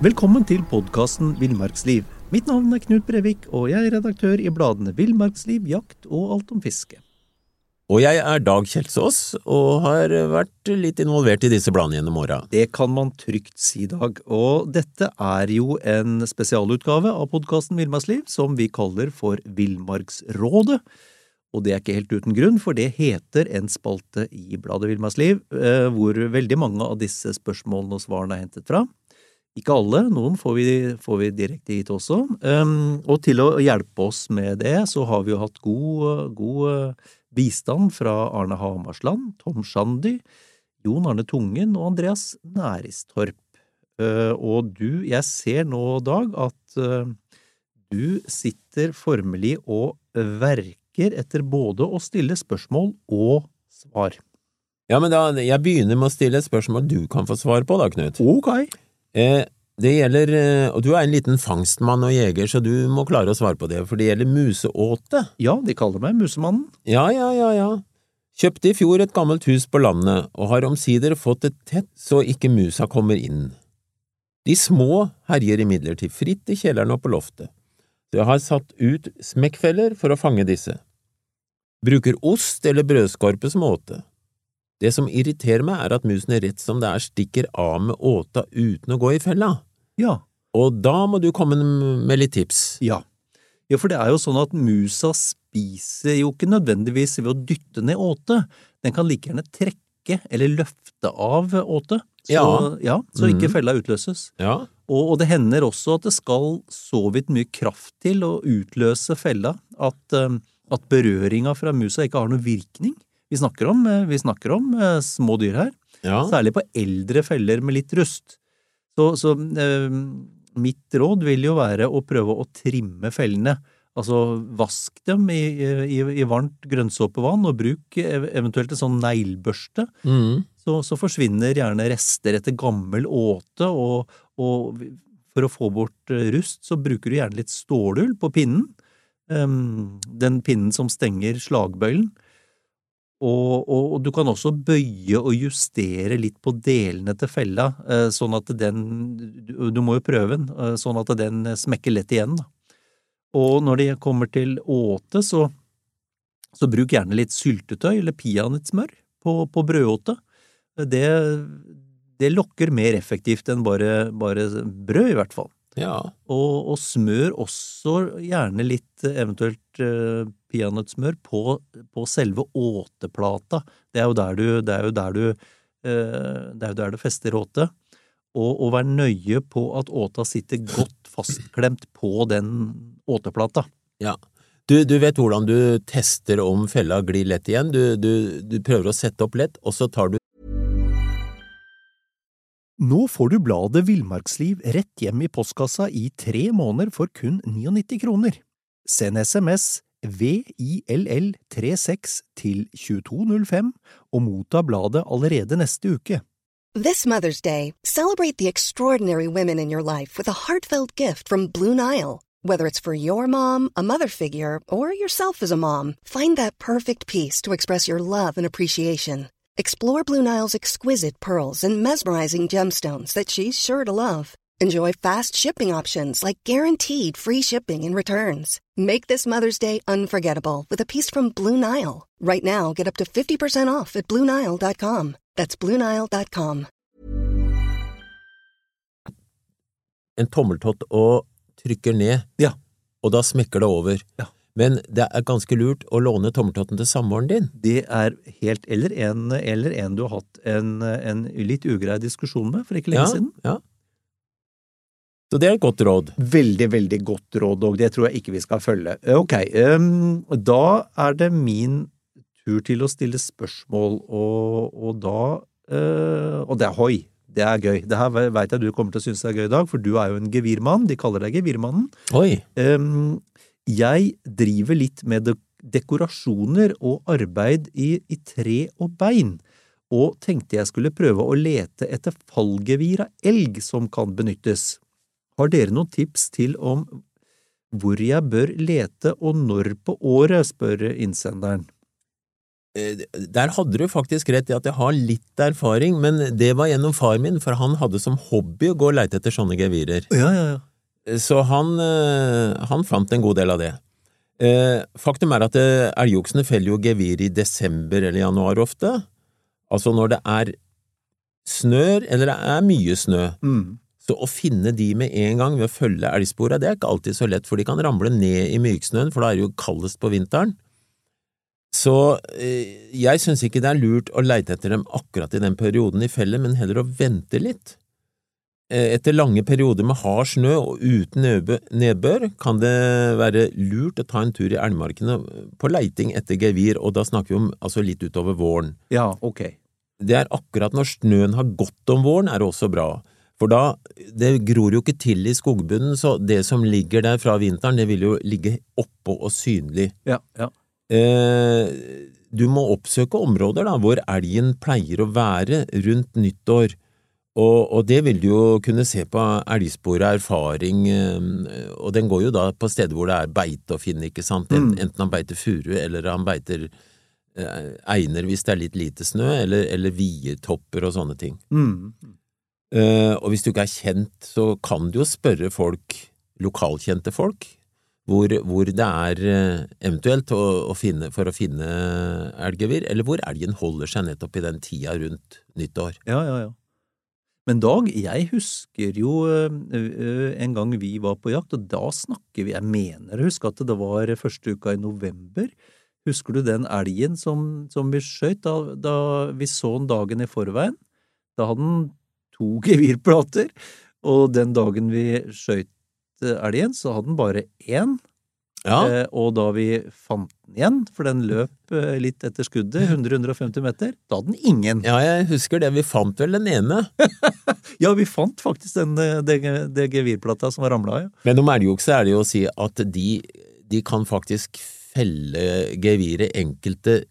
Velkommen til podkasten Villmarksliv. Mitt navn er Knut Brevik, og jeg er redaktør i bladene Villmarksliv, Jakt og Alt om fiske. Og jeg er Dag Kjelsås, og har vært litt involvert i disse bladene gjennom åra. Det kan man trygt si, Dag. Og dette er jo en spesialutgave av podkasten Villmarksliv, som vi kaller for Villmarksrådet. Og det er ikke helt uten grunn, for det heter en spalte i bladet Villmarksliv, eh, hvor veldig mange av disse spørsmålene og svarene er hentet fra. Ikke alle, noen får vi, får vi direkte hit også. Um, og til å hjelpe oss med det, så har vi jo hatt god, god eh, bistand fra Arne Hamarsland, Tom Shandy, Jon Arne Tungen og Andreas Næristorp. Uh, og du, jeg ser nå, Dag, at uh, du sitter formelig og verker etter både å stille spørsmål og svar. Ja, men da, jeg begynner med å stille et spørsmål du kan få svar på, da, Knut. Ok. Eh, det gjelder, eh, og du er en liten fangstmann og jeger, så du må klare å svare på det, for det gjelder museåte. Ja, de kaller meg Musemannen. Ja, ja, ja, ja. Kjøpte i fjor et gammelt hus på landet, og har omsider fått det tett så ikke musa kommer inn. De små herjer imidlertid fritt i kjelleren og på loftet, så jeg har satt ut smekkfeller for å fange disse. Bruker ost eller brødskorpe som åte. Det som irriterer meg, er at musene rett som det er stikker av med åta uten å gå i fella. Ja. Og da må du komme med litt tips. Ja. Ja, for det er jo sånn at musa spiser jo ikke nødvendigvis ved å dytte ned åte. Den kan like gjerne trekke eller løfte av åte. Så, Ja. ja, så ikke Mhm. fella utløses. Ja, Og, og det hender også at det skal så vidt mye kraft til å utløse fella at, eh, at berøringa fra musa ikke har noen virkning. Vi snakker om, eh, vi snakker om eh, små dyr her. ja. Særlig på eldre feller med litt rust. Så, så eh, mitt råd vil jo være å prøve å trimme fellene. Altså vask dem i, i, i varmt grønnsåpevann, og bruk eventuelt en sånn neglebørste. Mm. Så, så forsvinner gjerne rester etter gammel åte, og, og for å få bort eh, rust, så bruker du gjerne litt stålull på pinnen. Um, den pinnen som stenger slagbøylen. Og, og, og du kan også bøye og justere litt på delene til fella, eh, sånn at den Du, må jo prøve den, eh, sånn at den smekker lett igjen. Og når det kommer til åte, så, så bruk gjerne litt syltetøy eller peanøttsmør på, på brødåte. Det, det lokker mer effektivt enn bare, bare brød, i hvert fall. Ja. Og, og smør også gjerne litt eh, eventuelt eh, peanøttsmør på, på selve åteplata. Det er jo der du, det er jo der du, eh, det er jo der du fester åte. Og, og vær nøye på at åta sitter godt fastklemt på den åteplata. ja. Du, du vet hvordan du tester om fella glir lett igjen. Du, du, du prøver å sette opp lett, og så tar du Nå får du bladet Villmarksliv rett hjem i postkassa i tre måneder for kun 99 kroner. Send SMS VILL36 til 2205 og motta bladet allerede neste uke. This Mother's Day, celebrate the extraordinary women in your life with a heartfelt gift from Blue Nile. Whether it's for your mom, a mother figure, or yourself as a mom, find that perfect piece to express your love and appreciation. Explore Blue Nile's exquisite pearls and mesmerizing gemstones that she's sure to love. Enjoy fast shipping options like guaranteed free shipping and returns. Make this Mother's Day unforgettable with a piece from Blue Nile. Right now, get up to 50% off at BlueNile.com. That's BlueNile.com. en tommeltott og trykker ned, Ja. og da smekker det over. Ja. Men det er ganske lurt å låne tommeltotten til samboeren din. Det er helt Eller en, eller en du har hatt en, en litt ugrei diskusjon med for ikke lenge Ja, siden. ja. Så det er et godt råd. Veldig, veldig godt råd, og det tror jeg ikke vi skal følge. Ok, um, da er det min tur til å stille spørsmål, og, og da uh, Og det er hoi. Det er gøy. Det her veit jeg du kommer til å synes er gøy i dag, for du er jo en gevirmann. De kaller deg Gevirmannen. Oi, Ehm, jeg driver litt med de dekorasjoner og arbeid i, i tre og bein, og tenkte jeg skulle prøve å lete etter fallgevir av elg som kan benyttes. Har dere noen tips til om hvor jeg bør lete og når på året, spør innsenderen. Eh, Der hadde du faktisk rett i at jeg har litt erfaring, men det var gjennom far min, for han hadde som hobby å gå og leite etter sånne gevirer. Ja, ja, ja. Så han, eh, han fant en god del av det. Eh, Faktum er at eh, elgoksene feller jo gevir i desember eller januar ofte. Altså når det er snør, eller det er mye snø. Mm. Så å finne de med en gang ved å følge elgspora, det er ikke alltid så lett, for de kan ramle ned i myksnøen, for da er det jo kaldest på vinteren. Så jeg syns ikke det er lurt å leite etter dem akkurat i den perioden i fellet, men heller å vente litt. Eh, Etter lange perioder med hard snø og uten nedbør kan det være lurt å ta en tur i elgmarkene på leiting etter gevir, og da snakker vi om altså litt utover våren. Ja, ok. Det er akkurat når snøen har gått om våren, er det også bra. For da, det gror jo ikke til i skogbunnen, så det som ligger der fra vinteren, det vil jo ligge oppå og synlig. Ja, ja. Eh, du må oppsøke områder da, hvor elgen pleier å være rundt nyttår, og, og det vil du jo kunne se på elgspor og erfaring, eh, og den går jo da på steder hvor det er beite å finne, ikke sant, Mm. enten han beiter furu, eller han beiter eh, einer hvis det er litt lite snø, eller, eller vietopper og sånne ting. Mm. Uh, og hvis du ikke er kjent, så kan du jo spørre folk, lokalkjente folk, hvor, hvor det er eventuelt å, å finne, for å finne elggevir, eller hvor elgen holder seg nettopp i den tida rundt nyttår. Ja, ja, ja. Men Dag, jeg husker jo øh, øh, en gang vi var på jakt, og da snakker vi, jeg mener å huske at det var første uka i november. Husker du den elgen som, som vi skjøt da, da vi så den dagen i forveien? Da hadde den to gevirplater, og den dagen vi skjøt eh, elgen, så hadde den bare én. Ja, Eh, og da vi fant den igjen, for den løp eh, litt etter skuddet, 100-150 meter, da hadde den ingen. ja, jeg husker det, vi fant vel den ene. Ja, vi fant faktisk den, eh, det, det gevirplata som var ramla av, ja. Men om elgokse er det jo å si at de, de kan faktisk felle geviret enkelte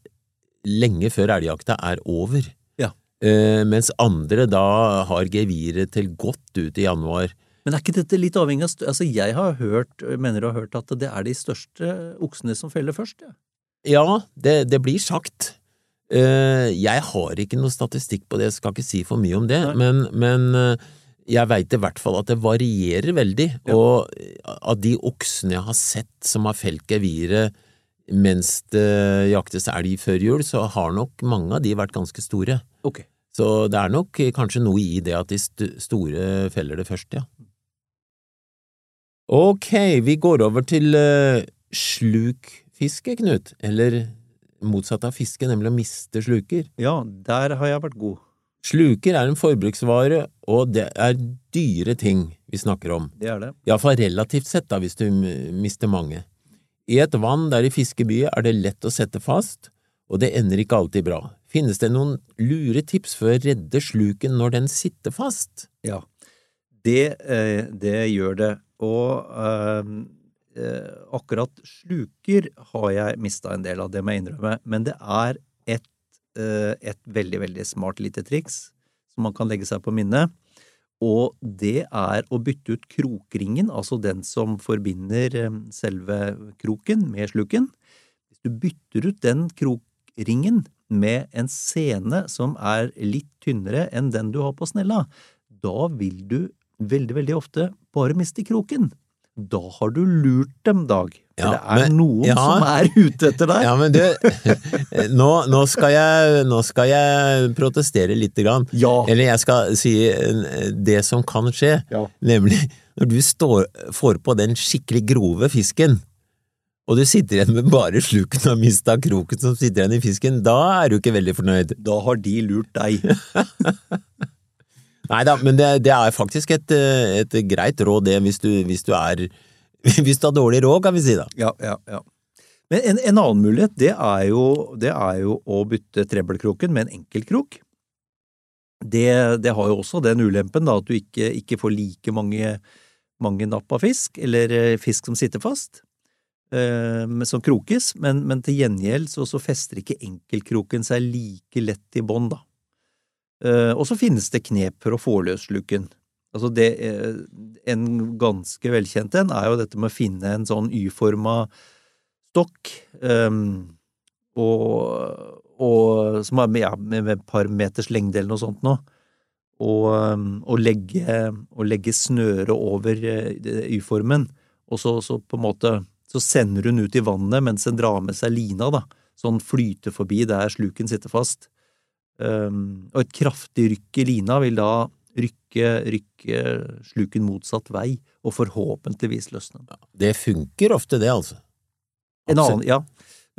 lenge før elgjakta er over. Ja. Eh, mens andre da har geviret til godt ut i januar. Men er ikke dette litt avhengig av Altså, jeg har hørt, mener du har hørt at det er de største oksene som feller først, ja. Ja, det, det blir sagt. Eh, jeg har ikke noe statistikk på det, jeg skal ikke si for mye om det, men, men eh, jeg veit i hvert fall at det varierer veldig, Ja. og av de oksene jeg har sett som har felt geviret mens det jaktes elg før jul, så har nok mange av de vært ganske store. Okay. Så det er nok kanskje noe i det at de st store feller det først, ja. Ok, vi går over til uh, slukfiske, Knut, eller motsatt av fiske, nemlig å miste sluker. Ja, der har jeg vært god. Sluker er en forbruksvare, og det er dyre ting vi snakker om, Det er det. iallfall relativt sett da, hvis du mister mange. I et vann der i fiskebyet er det lett å sette fast, og det ender ikke alltid bra. Finnes det noen lure tips for å redde sluken når den sitter fast? Ja. Det, eh, det gjør det. Og eh, akkurat sluker har jeg mista en del av, det må jeg innrømme. Men det er et, eh, et veldig, veldig smart lite triks som man kan legge seg på minnet. Og det er å bytte ut krokringen, altså den som forbinder eh, selve kroken med sluken. Hvis du bytter ut den krokringen med en sene som er litt tynnere enn den du har på snella, da vil du veldig, veldig ofte bare mister kroken. Da har du lurt dem, Dag. For Ja, det er men- noen ja. som er ute etter deg. Ja, men du, nå, nå, skal jeg, nå skal jeg protestere lite grann. Ja. Eller jeg skal si eh, det som kan skje, Ja. nemlig når du står, får på den skikkelig grove fisken, og du sitter igjen med bare sluken og har mista kroken som sitter igjen i fisken, da er du ikke veldig fornøyd. Da har de lurt deg. Nei da, men det, det er faktisk et, eh, et greit råd, det, hvis du, hvis du er Hvis du har dårlig råd, kan vi si da. Ja, ja, ja. Men en, en annen mulighet, det er, jo, det er jo å bytte trebbelkroken med en enkeltkrok. Det, det har jo også den ulempen da, at du ikke, ikke får like mange, mange napp av fisk, eller eh, fisk som sitter fast, eh, som krokes, men, men til gjengjeld så, så fester ikke enkeltkroken seg like lett i bånd, da. Eh, og så finnes det knep for å få løs sluken. Altså det, eh, en ganske velkjent en er jo dette med å finne en sånn Y-forma stokk, um, og, og, som er med, ja, med et par meters lengde eller noe sånt nå, og, og legge, legge snøret over Y-formen, og så, så, på en måte så sender hun ut i vannet mens den drar med seg lina, da, den flyter forbi der sluken sitter fast. Um, og et kraftig rykk i lina vil da rykke, rykke sluken motsatt vei, og forhåpentligvis løsne. Ja, det funker ofte, det, altså. En annen, ja,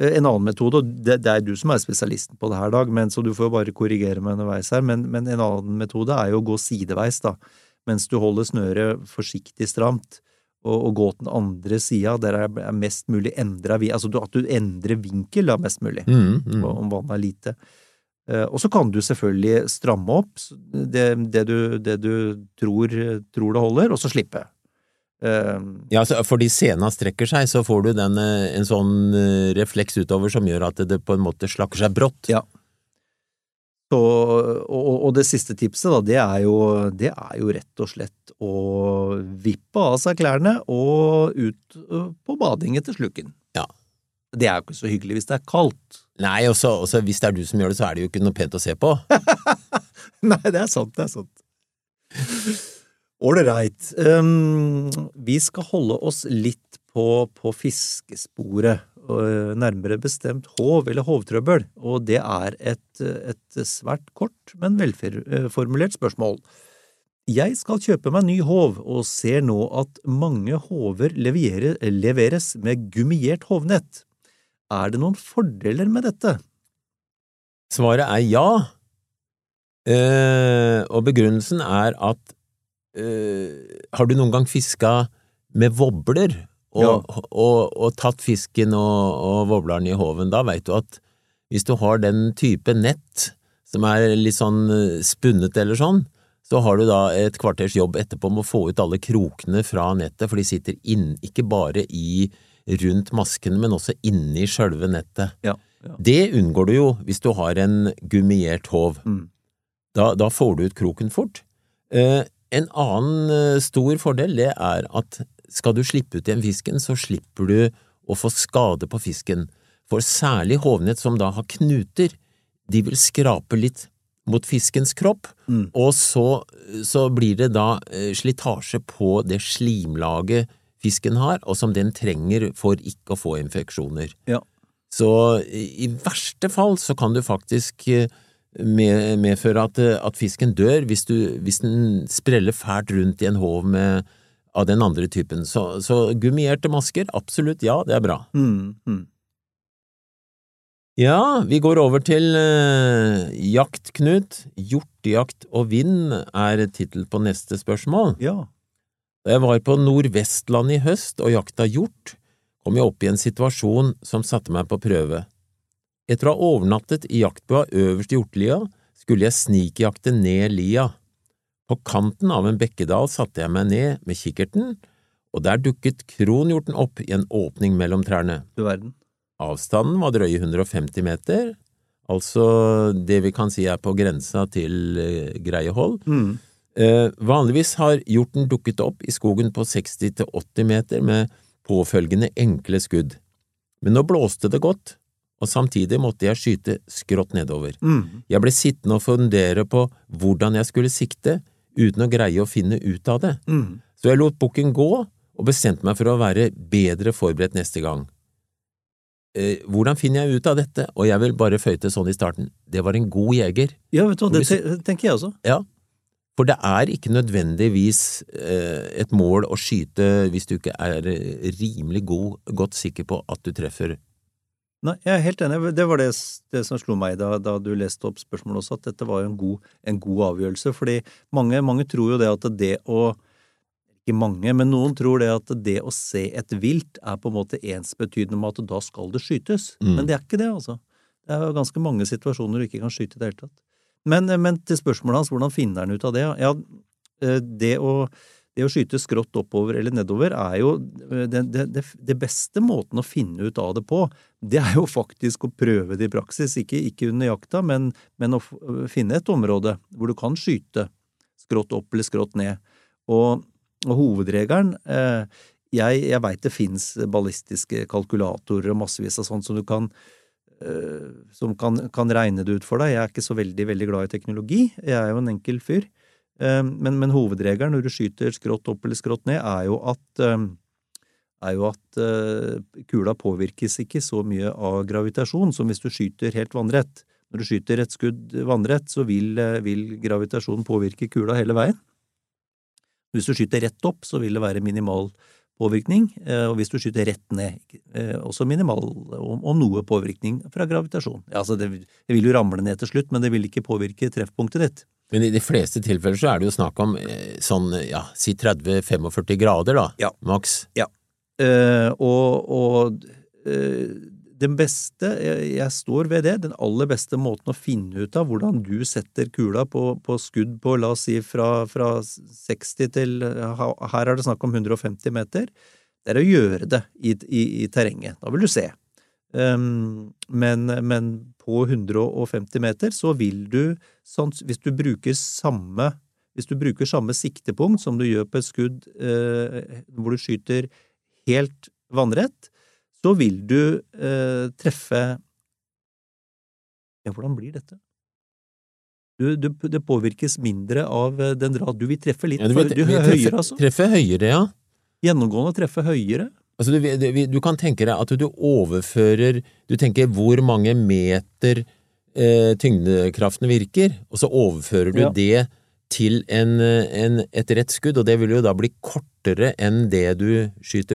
en annen metode, og det, det, er du som er spesialisten på det her, Dag, men, så du får bare korrigere meg underveis her, men, men, en annen metode er jo å gå sideveis, da, mens du holder snøret forsiktig stramt, og, og gå til den andre sida, der er mest mulig endra Altså at du endrer vinkel, da, mest mulig, mm, mm. om vannet er lite. Uh, og så kan du selvfølgelig stramme opp det, det, du, det du, tror, tror det holder, og så slippe. Uh, ja, fordi sena strekker seg, så får du den, eh, en sånn eh, refleks utover som gjør at det på en måte slakker seg brått. Ja. Så, og, og, det siste tipset, da, det er, jo, det er jo rett og slett å vippe av seg klærne og ut på bading etter sluken. Ja. Det er jo ikke så hyggelig hvis det er kaldt. Nei, og så hvis det er du som gjør det, så er det jo ikke noe pent å se på. Nei, det er sant, det er sant. Ålreit. Um, vi skal holde oss litt på, på fiskesporet, nærmere bestemt håv eller hovtrøbbel, og det er et, et svært kort, men velformulert spørsmål. Jeg skal kjøpe meg ny håv, og ser nå at mange håver leveres med gummiert hovnett. Er det noen fordeler med dette? Svaret er ja, eh, og begrunnelsen er at eh, Har du noen gang fiska med vobler og, ja. og, og, og, tatt fisken og, og wobleren i håven? Da veit du at hvis du har den type nett som er litt sånn eh, spunnet eller sånn, så har du da et kvarters jobb etterpå med å få ut alle krokene fra nettet, for de sitter inn, ikke bare i rundt maskene, men også inni sjølve nettet. Ja, ja. Det unngår du jo hvis du har en gummiert håv. Mm. Da, da, får du ut kroken fort. Eh, en annen eh, stor fordel det er at skal du slippe ut igjen fisken, så slipper du å få skade på fisken, for særlig hovnett som da har knuter, de vil skrape litt mot fiskens kropp, mm. og så, så, blir det da eh, slitasje på det slimlaget fisken har, og som den trenger for ikke å få infeksjoner. Ja. Så i verste fall så kan du faktisk eh, medføre at, at, fisken dør hvis, du, hvis, den spreller fælt rundt i en håv med, av den andre typen. Så, så, gummierte masker, absolutt ja, det er bra. Mm, mm. Ja, vi går over til eh, jakt, Knut. Hjortejakt og vind er tittel på neste spørsmål. Ja. Da jeg var på Nordvestlandet i høst og jakta hjort, kom jeg opp i en situasjon som satte meg på prøve. Etter å ha overnattet i jaktbua øverst i hjortelia, skulle jeg snikjakte ned lia. På kanten av en bekkedal satte jeg meg ned med kikkerten, og der dukket kronhjorten opp i en åpning mellom trærne. Du verden. Avstanden var drøye 150 meter, altså det vi kan si er på grensa til greie greiehold. Mm. Eh, vanligvis har hjorten dukket opp i skogen på 60–80 meter med påfølgende enkle skudd, men nå blåste det godt, og samtidig måtte jeg skyte skrått nedover. Mm. Jeg ble sittende og fundere på hvordan jeg skulle sikte, uten å greie å finne ut av det. Mm. Så jeg lot bukken gå, og bestemte meg for å være bedre forberedt neste gang. Eh, hvordan finner jeg ut av dette? Og jeg vil bare føye til sånn i starten, det var en god jeger. Ja, vet du hva, det tenker jeg også. Ja, for det er ikke nødvendigvis eh, et mål å skyte hvis du ikke er eh, rimelig god, godt sikker på at du treffer Nei, jeg er helt enig. Det var det, det som slo meg da, da, du leste opp spørsmålet også, at dette var en god, en god avgjørelse. Fordi mange, mange, tror jo det at det å Ikke mange, men noen tror det at det å se et vilt er på en måte ensbetydende med at da skal det skytes. Mm. Men det er ikke det, altså. Det er jo ganske mange situasjoner du ikke kan skyte i det hele tatt. Men, men til spørsmålet hans, hvordan finner han ut av det? Ja, eh, det å det å skyte skrått oppover eller nedover er jo eh, det, det, det, beste måten å finne ut av det på. Det er jo faktisk å prøve det i praksis, ikke, ikke under jakta, men, men, å finne et område hvor du kan skyte skrått opp eller skrått ned. Og, og hovedregelen eh, Jeg, jeg veit det fins ballistiske kalkulatorer og massevis av sånt som du kan eh, som kan, kan regne det ut for deg. Jeg er ikke så veldig, veldig glad i teknologi. Jeg er jo en enkel fyr. Eh, men, men hovedregelen når du skyter skrått opp eller skrått ned, er jo at eh, er jo at kula påvirkes ikke så mye av gravitasjon som hvis du skyter helt vannrett. Når du skyter et skudd vannrett, så vil, vil gravitasjonen påvirke kula hele veien. Hvis du skyter rett opp, så vil det være minimal påvirkning, eh, og hvis du skyter rett ned, eh, også minimal, om noe påvirkning fra gravitasjon. Ja, altså det, vil jo ramle ned til slutt, men det vil ikke påvirke treffpunktet ditt. Men i de fleste tilfeller så er det jo snakk om eh, sånn, ja, si 30-45 grader, da, ja. maks. Ja, Eh, og, og uh, den beste, jeg står ved det, den aller beste måten å finne ut av hvordan du setter kula på, på skudd på, la oss si fra, fra 60 til Her er det snakk om 150 meter. Det er å gjøre det i, i, i terrenget. Da vil du se. Um, men, men, på 150 meter så vil du, sånn, hvis du bruker samme hvis du bruker samme siktepunkt som du gjør på et skudd eh, hvor du skyter helt vannrett, så vil du eh, treffe Ja, hvordan blir dette? Du, du, det påvirkes mindre av eh, den rad Du vil treffe litt ja, du, vil, du, høyere, treffe, altså. Treffe høyere, ja. Gjennomgående treffe høyere. Altså, du, du, kan tenke deg at du overfører Du tenker hvor mange meter eh, tyngdekraften virker, og så overfører du ja. det til en, en, et rett skudd, og det vil jo da bli kortere enn det du skyter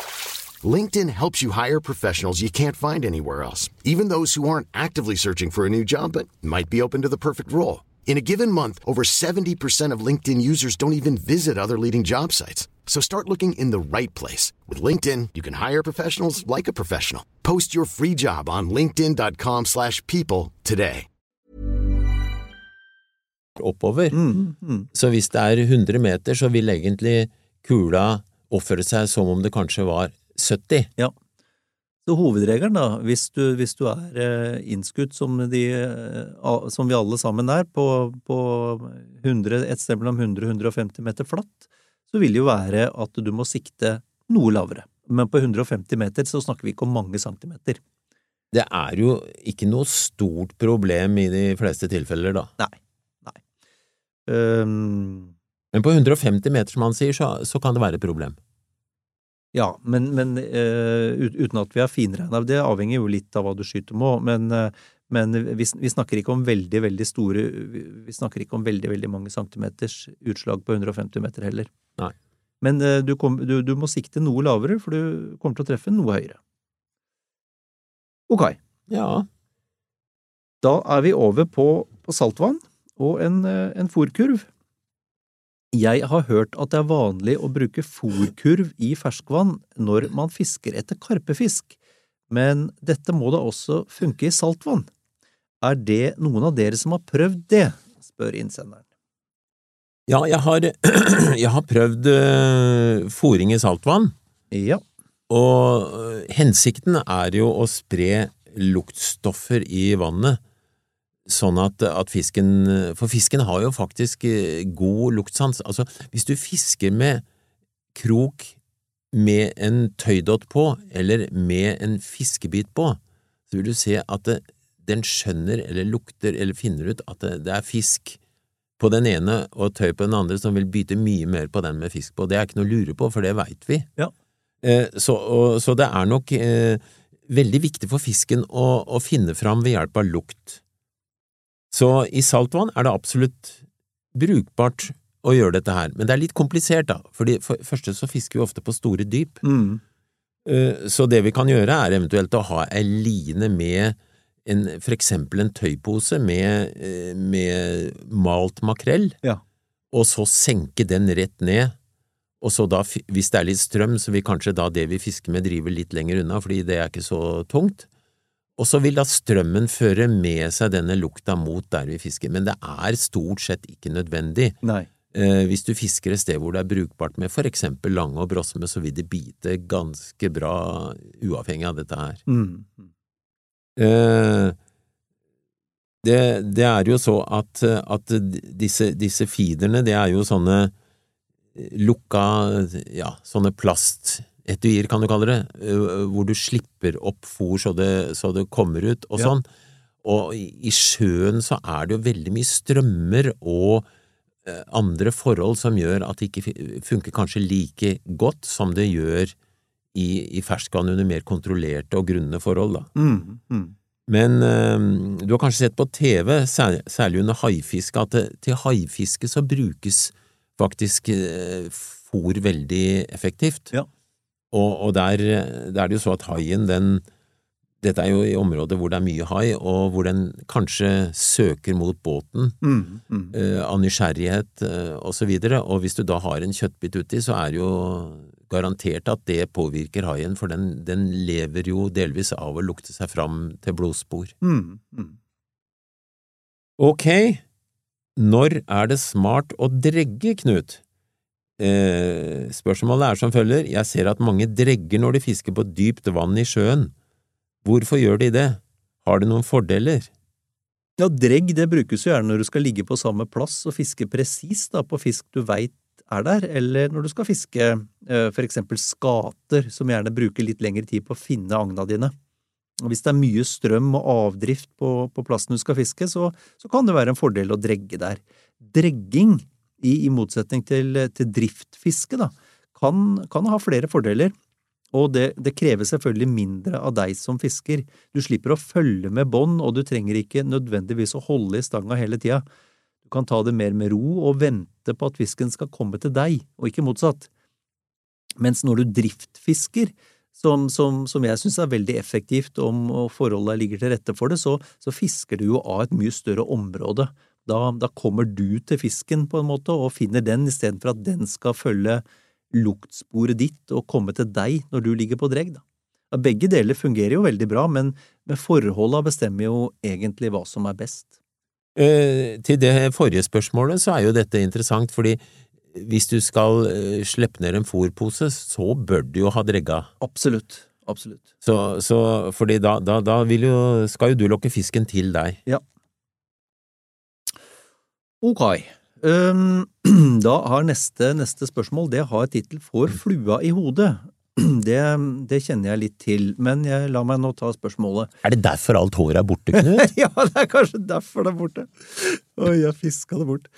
LinkedIn helps you hire professionals you can't find anywhere else, even those who aren't actively searching for a new job but might be open to the perfect role. In a given month, over 70% of LinkedIn users don't even visit other leading job sites. So start looking in the right place. With LinkedIn, you can hire professionals like a professional. Post your free job on linkedin.com slash people today. Oppover. Mm, mm. Så hvis det er 100 meter, så vil egentlig kula oppføre seg som om det kanskje var 70. Ja. Så hovedregelen, da, hvis du, hvis du er eh, innskutt som, de, eh, som, vi alle sammen er, på, på 100, et sted mellom 100 og 150 meter flatt, så vil det jo være at du må sikte noe lavere. Men på 150 meter så snakker vi ikke om mange centimeter. Det er jo ikke noe stort problem i de fleste tilfeller, da. Nei. Nei. Um... Men på 150 meter, som han sier, så, så kan det være et problem. Ja, men, men uh, uten at vi har finregna Det avhenger jo litt av hva du skyter med men, uh, men vi, vi, snakker ikke om veldig, veldig store Vi snakker ikke om veldig, veldig mange centimeters utslag på 150 meter heller. Nei. Men uh, du, kom, du, du, må sikte noe lavere, for du kommer til å treffe noe høyere. Ok. Ja. Da er vi over på, på saltvann og en, en fòrkurv. Jeg har hørt at det er vanlig å bruke fòrkurv i ferskvann når man fisker etter karpefisk, men dette må da også funke i saltvann. Er det noen av dere som har prøvd det? spør innsenderen. Ja, jeg har, jeg har prøvd uh, fòring i saltvann. Ja. Og uh, hensikten er jo å spre luktstoffer i vannet sånn at, at, fisken For fisken har jo faktisk eh, god luktsans. Altså, hvis du fisker med krok med en tøydott på, eller med en fiskebit på, så vil du se at det, den skjønner eller lukter eller finner ut at det, det, er fisk på den ene og tøy på den andre som vil byte mye mer på den med fisk på. Det er ikke noe å lure på, for det veit vi. Ja. Eh, så, og, så, det er nok eh, veldig viktig for fisken å, å finne fram ved hjelp av lukt. Så i saltvann er det absolutt brukbart å gjøre dette her, men det er litt komplisert, da, fordi for første så fisker vi ofte på store dyp. Mm. Eh, så det vi kan gjøre, er eventuelt å ha ei line med en, for eksempel en tøypose med, eh, med malt makrell, ja. og så senke den rett ned. Og så da, hvis det er litt strøm, så vil kanskje da det vi fisker med drive litt lenger unna, fordi det er ikke så tungt. Og så vil da strømmen føre med seg denne lukta mot der vi fisker, men det er stort sett ikke nødvendig. Nei. Eh, hvis du fisker et sted hvor det er brukbart med for eksempel lange og brosme, så vil det bite ganske bra uavhengig av dette her. Mm. Eh, det, det er jo så at, at disse, disse feederne, det er jo sånne lukka, ja, sånne plastetuier, kan du kalle det, hvor du slipper opp fôr så det, så det kommer ut og Ja. sånn. Og i, sjøen så er det jo veldig mye strømmer og andre forhold som gjør at det ikke funker kanskje like godt som det gjør i, i ferskvann under mer kontrollerte og grunne forhold, da. Mm. Mm. Men øh, du har kanskje sett på TV, sær, særlig under haifiske, at det, til haifiske så brukes faktisk eh, fôr veldig effektivt. Ja. Og, og der, der er det jo så at haien, den Dette er jo i områder hvor det er mye hai, og hvor den kanskje søker mot båten Mm. Mm. Uh, av nysgjerrighet eh, og så og hvis du da har en kjøttbit uti, så er det jo garantert at det påvirker haien, for den, den lever jo delvis av å lukte seg fram til blodspor. Mm. Mm. Ok, når er det smart å dregge, Knut? Eh, spørsmålet er som følger, jeg ser at mange dregger når de fisker på dypt vann i sjøen. Hvorfor gjør de det? Har det noen fordeler? Ja, dregg det brukes jo gjerne når du skal ligge på samme plass og fiske presist på fisk du veit er der, eller når du skal fiske eh, for eksempel skater, som gjerne bruker litt lengre tid på å finne agna dine. Og Hvis det er mye strøm og avdrift på, på plassen du skal fiske, så, så kan det være en fordel å dregge der. Dregging, i, i motsetning til, til driftfiske, da, kan, kan ha flere fordeler. Og det, det krever selvfølgelig mindre av deg som fisker. Du slipper å følge med bånd, og du trenger ikke nødvendigvis å holde i stanga hele tida. Du kan ta det mer med ro og vente på at fisken skal komme til deg, og ikke motsatt. Mens når du driftfisker, som, som, som jeg syns er veldig effektivt om forholdet ligger til rette for det, så, så fisker du jo av et mye større område. Da, da kommer du til fisken på en måte og finner den, istedenfor at den skal følge luktsporet ditt og komme til deg når du ligger på dregg. Ja, Begge deler fungerer jo veldig bra, men, men forholda bestemmer jo egentlig hva som er best. Eh, til det forrige spørsmålet så er jo dette interessant, fordi hvis du skal eh, slippe ned en fôrpose, så bør du jo ha dregga. Absolutt. Absolutt. Så, så fordi da, da, da vil jo, skal jo du lokke fisken til deg. Ok. Um, da har neste, neste spørsmål det har tittel Får flua i hodet. Det, det kjenner jeg litt til, men jeg, la meg nå ta spørsmålet. Er det derfor alt håret er borte, Knut? ja, det er kanskje derfor det er borte. Oi, jeg fiska det bort.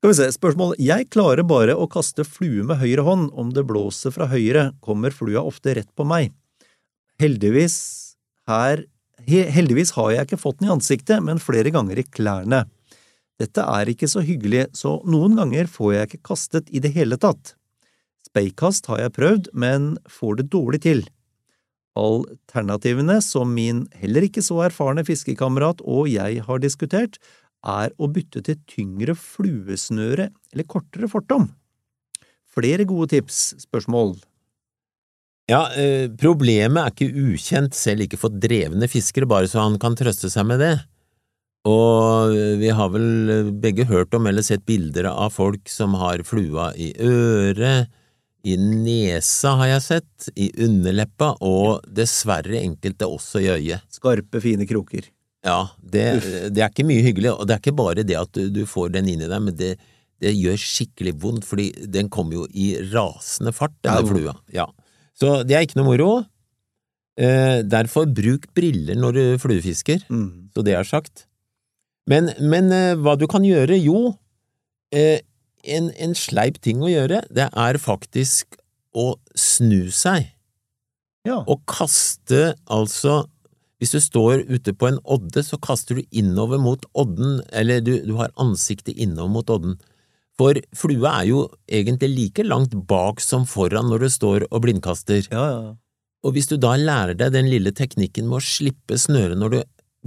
Skal vi se, spørsmål. Jeg klarer bare å kaste flue med høyre hånd. Om det blåser fra høyre, kommer flua ofte rett på meg. Heldigvis her Heldigvis har jeg ikke fått den i ansiktet, men flere ganger i klærne. Dette er ikke så hyggelig, så noen ganger får jeg ikke kastet i det hele tatt. Speikast har jeg prøvd, men får det dårlig til. Alternativene, som min heller ikke så erfarne fiskekamerat og jeg har diskutert, er å bytte til tyngre fluesnøre eller kortere fortom. Flere gode tips, spørsmål. Ja, eh, problemet er ikke ukjent, selv ikke for drevne fiskere, bare så han kan trøste seg med det. Og vi har vel begge hørt om eller sett bilder av folk som har flua i øret, i nesa har jeg sett, i underleppa og dessverre enkelte også i øyet. Skarpe, fine kroker. Ja, det, det er ikke mye hyggelig, og det er ikke bare det at du, du får den inn i deg, men det, det gjør skikkelig vondt, fordi den kommer jo i rasende fart, denne Ja. flua. Ja. Så det er ikke noe moro. Eh, derfor bruk briller når du fluefisker, Mm. så det er sagt. Men, men eh, hva du kan gjøre? Jo, eh, en, en sleip ting å gjøre, det er faktisk å snu seg Ja. og kaste altså Hvis du står ute på en odde, så kaster du innover mot odden, eller du, du har ansiktet innover mot odden. For flua er jo egentlig like langt bak som foran når du står og blindkaster. ja, ja. Og hvis du da lærer deg den lille teknikken med å slippe snøret når du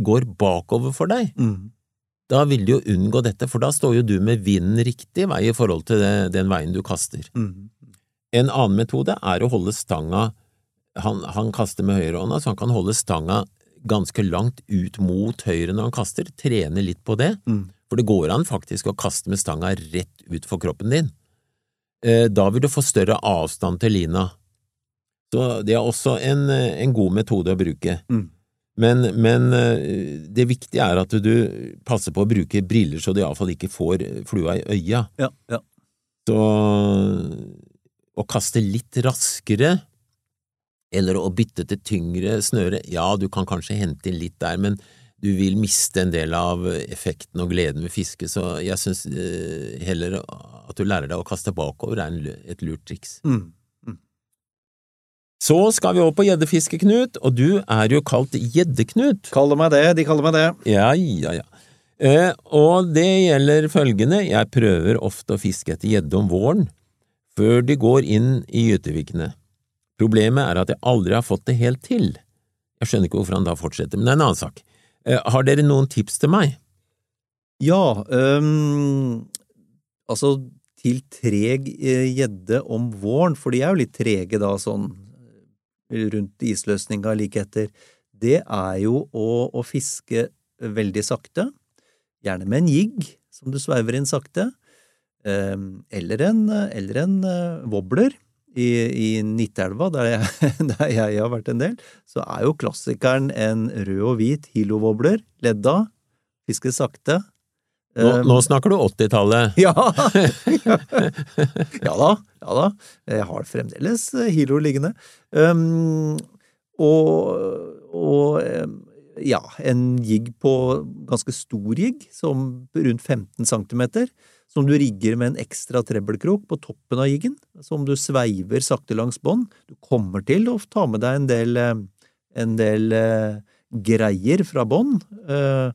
går bakover for deg, Mm. Da vil du jo unngå dette, for da står jo du med vinden riktig vei i forhold til det, den veien du kaster. Mm. En annen metode er å holde stanga han, han kaster med høyrehånda, så han kan holde stanga ganske langt ut mot høyre når han kaster, trene litt på det, Mm. for det går an faktisk å kaste med stanga rett ut for kroppen din. Eh, Da vil du få større avstand til lina. Så det er også en, eh, en god metode å bruke. Mm. Men, men eh, det viktige er at du passer på å bruke briller så du iallfall ikke får flua i øya. Ja, ja. Så å kaste litt raskere, eller å bytte til tyngre snøre, ja, du kan kanskje hente inn litt der, men du vil miste en del av effekten og gleden ved fiske, så jeg syns eh, heller at du lærer deg å kaste bakover er et lurt triks. Mm. Så skal vi over på gjeddefiske, Knut, og du er jo kalt Gjedde-Knut. Kaller meg det, de kaller meg det. Ja, ja, ja. Eh, og det gjelder følgende, jeg prøver ofte å fiske etter gjedde om våren, før de går inn i gytevikene. Problemet er at jeg aldri har fått det helt til. Jeg skjønner ikke hvorfor han da fortsetter, men det er en annen sak. Eh, har dere noen tips til meg? Ja, um, altså til treg eh, gjedde om våren, for de er jo litt trege da, sånn rundt isløsninga like etter, det er jo å, å fiske veldig sakte, gjerne med en jigg som du sveiver inn sakte, eller en, eller en eh, wobbler. I, i Nittelva, der jeg, der jeg har vært en del, så er jo klassikeren en rød og hvit hilo-wobbler, ledda, fiske sakte, Nå, Um, nå snakker du 80-tallet. ja! ja da, ja da. Jeg har fremdeles eh, Hilo liggende. Um, og, og um, ja, en jigg på ganske stor jigg, som rundt 15 centimeter, som du rigger med en ekstra trebbelkrok på toppen av jiggen, som du sveiver sakte langs bånd. Du kommer til å ta med deg en del, eh, en del uh, greier fra bånd. eh,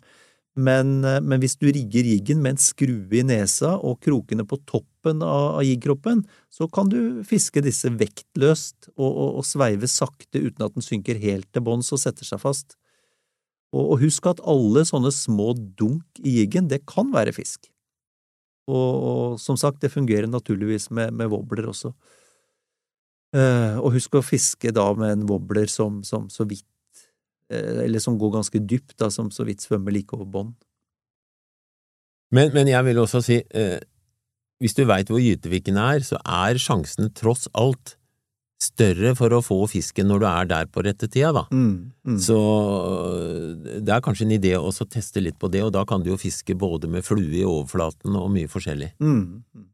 men, eh, men hvis du rigger jiggen med en skrue i nesa og krokene på toppen av, av jiggkroppen, så kan du fiske disse vektløst og, og, og sveive sakte uten at den synker helt til bunns og setter seg fast. Og, og husk at alle sånne små dunk i jiggen, det kan være fisk. Og, som sagt, det fungerer naturligvis med, med wobbler også. Uh, og husk å fiske da med en wobbler som, som så vidt eller som går ganske dypt, da, som så vidt svømmer like over bånd. Men, men jeg vil også si, eh, hvis du veit hvor gyteviken er, så er sjansene tross alt større for å få fisken når du er der på rette tida, da. Mm, mm. Så øh, det er kanskje en idé å teste litt på det, og da kan du jo fiske både med flue i overflaten og mye forskjellig. Mm. mm.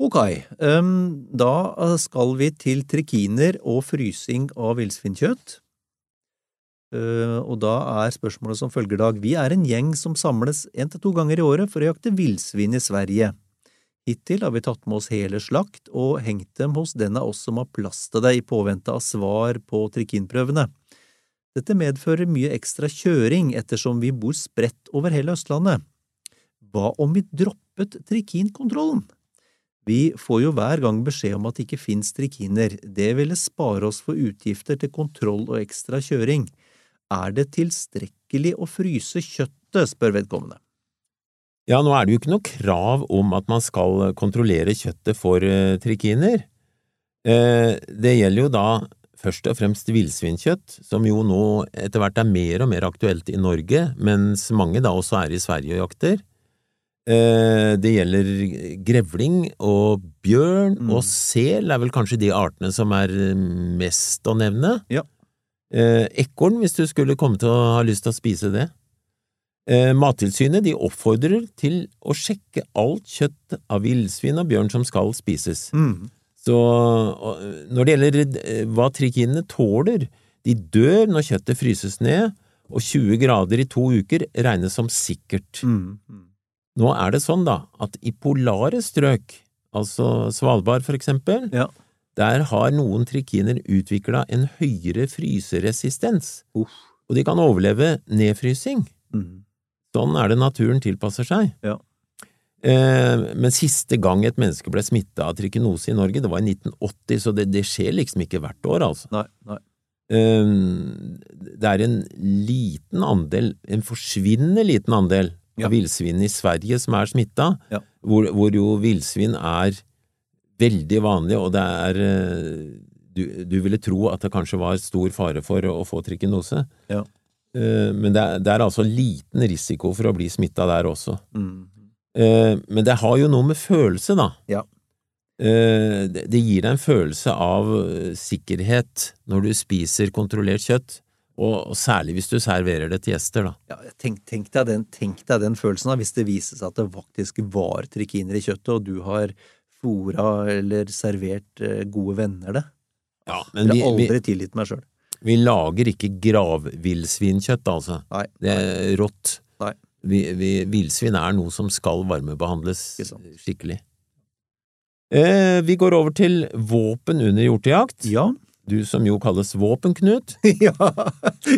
Ok, um, da skal vi til trikiner og frysing av villsvinkjøtt. Eh, og da er spørsmålet som følger, Dag. Vi er en gjeng som samles en til to ganger i året for å jakte villsvin i Sverige. Hittil har vi tatt med oss hele slakt og hengt dem hos den av oss som har plass til det i påvente av svar på trikinprøvene. Dette medfører mye ekstra kjøring ettersom vi bor spredt over hele Østlandet. Hva om vi droppet trikinkontrollen? Vi får jo hver gang beskjed om at det ikke finnes trikiner, det ville spare oss for utgifter til kontroll og ekstra kjøring. Er det tilstrekkelig å fryse kjøttet, spør vedkommende. Ja, nå er det jo ikke noe krav om at man skal kontrollere kjøttet for uh, trikiner. Eh, det gjelder jo da først og fremst villsvinkjøtt, som jo nå etter hvert er mer og mer aktuelt i Norge, mens mange da også er i Sverige og jakter. Eh, det gjelder grevling og bjørn Mm. og sel er vel kanskje de artene som er mest å nevne. Ja. Eh, ekorn, hvis du skulle komme til å ha lyst til å spise det. Eh, Mattilsynet de oppfordrer til å sjekke alt kjøtt av villsvin og bjørn som skal spises. Mm. Så når det gjelder eh, hva trikinene tåler, de dør når kjøttet fryses ned, og 20 grader i to uker regnes som sikkert. Mm. Mm. Nå er det sånn da at i polare strøk, altså Svalbard for eksempel, Ja. Der har noen trikiner utvikla en høyere fryseresistens, Uff. og de kan overleve nedfrysing. Mm. Sånn er det naturen tilpasser seg. Ja. Eh, men siste gang et menneske ble smitta av trikinose i Norge, det var i 1980, så det, det skjer liksom ikke hvert år, altså. Nei, nei. Eh, det er en liten andel, en forsvinnende liten andel, Ja. av villsvinene i Sverige som er smitta, Ja. hvor, hvor jo villsvin er veldig vanlig, og det er eh, du, du ville tro at det kanskje var stor fare for å få trikinose. Ja. Eh, Men det er, det er altså liten risiko for å bli smitta der også. Mm. Eh, Men det har jo noe med følelse, da. Ja. Det gir deg en følelse av sikkerhet når du spiser kontrollert kjøtt, og særlig hvis du serverer det til gjester, da. Ja, tenk, tenk, deg den, tenk deg den følelsen da, hvis det viser seg at det faktisk var trikiner i kjøttet, og du har fora eller servert eh, gode venner det. Ja, Jeg har aldri vi, tilgitt meg sjøl. vi lager ikke gravvillsvinkjøtt, altså. Nei. Det er rått. Nei. Vi, vi, villsvin er noe som skal varmebehandles skikkelig. Eh, vi går over til våpen under hjortejakt. Ja. Du som jo kalles Våpen-Knut. ja.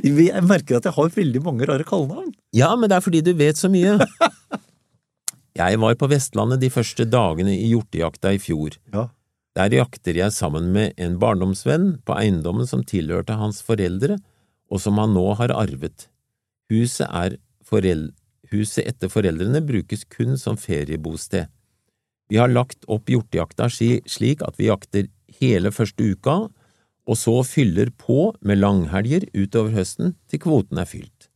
Jeg merker at jeg har veldig mange rare kallenavn. Ja, men det er fordi du vet så mye. Jeg var på Vestlandet de første dagene i hjortejakta i fjor. Ja. Der jakter jeg sammen med en barndomsvenn på eiendommen som tilhørte hans foreldre, og som han nå har arvet. Huset, er forel Huset etter foreldrene brukes kun som feriebosted. Vi har lagt opp hjortejakta slik at vi jakter hele første uka, og så fyller på med langhelger utover høsten til kvoten er fylt.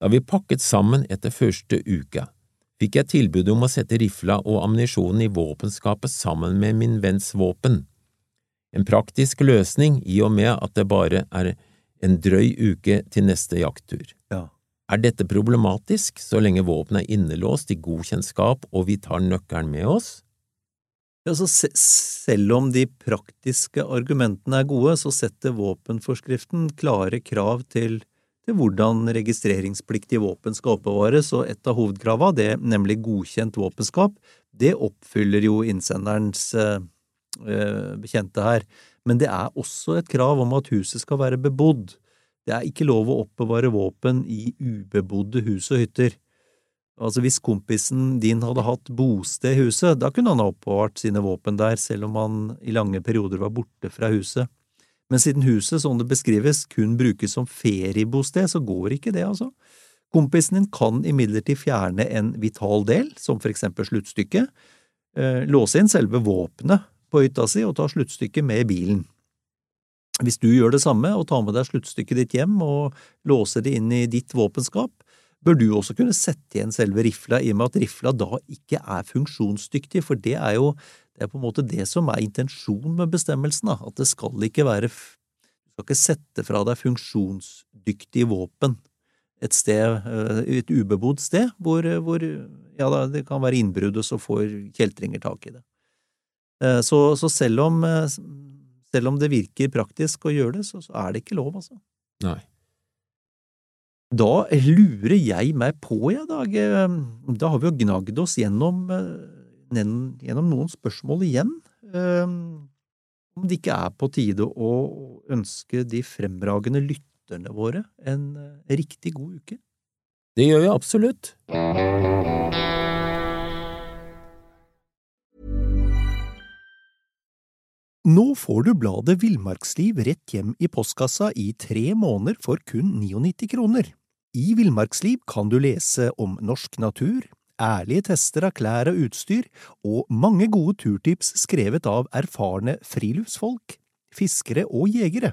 Da vi pakket sammen etter første uke, fikk jeg tilbud om å sette rifla og ammunisjonen i våpenskapet sammen med min venns våpen. En praktisk løsning i og med at det bare er en drøy uke til neste jakttur. Ja. Er dette problematisk så lenge våpenet er innelåst i god kjennskap og vi tar nøkkelen med oss? Ja, så se, selv om de praktiske argumentene er gode, så setter våpenforskriften klare krav til, til hvordan registreringspliktige våpen skal oppbevares, og et av hovedkrava, det nemlig godkjent våpenskap, det oppfyller jo innsenderens eh, eh, bekjente her. Men det er også et krav om at huset skal være bebodd. Det er ikke lov å oppbevare våpen i ubebodde hus og hytter. Altså Hvis kompisen din hadde hatt bosted i huset, da kunne han ha oppbevart sine våpen der, selv om han i lange perioder var borte fra huset. Men siden huset, som det beskrives, kun brukes som feriebosted, så går ikke det, altså. Kompisen din kan imidlertid fjerne en vital del, som for eksempel sluttstykket, eh, låse inn selve våpenet på hytta si og ta sluttstykket med i bilen. Hvis du gjør det samme og tar med deg sluttstykket ditt hjem og låser det inn i ditt våpenskap, bør du også kunne sette igjen selve rifla, i og med at rifla da ikke er funksjonsdyktig, for det er jo det er på en måte det som er intensjonen med bestemmelsen, at det skal ikke være Du skal ikke sette fra deg funksjonsdyktige våpen et sted, eh, et ubebodd sted, hvor, hvor ja, det kan være innbrudd, og så får kjeltringer tak i det. Eh, Så, så selv, om, eh, selv om det virker praktisk å gjøre det, så, så er det ikke lov, altså. Nei. Da lurer jeg meg på, jeg, Dag. eh, Da har vi jo gnagd oss gjennom, gjennom noen spørsmål igjen. Eh, Om det ikke er på tide å ønske de fremragende lytterne våre en eh, riktig god uke. Det gjør vi absolutt. Nå får du bladet Villmarksliv rett hjem i postkassa i tre måneder for kun 99 kroner. I Villmarksliv kan du lese om norsk natur, ærlige tester av klær og utstyr, og mange gode turtips skrevet av erfarne friluftsfolk, fiskere og jegere.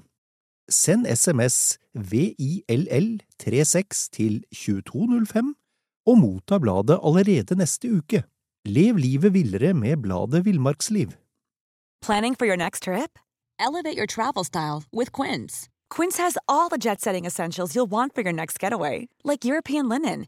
Send SMS VILL36 til 2205 og motta bladet allerede neste uke. Lev livet villere med bladet Villmarksliv. Planning for your next trip? Elevate your travel style with Quince. Quince has all the jet setting essentials you'll want for your next getaway, like European linen,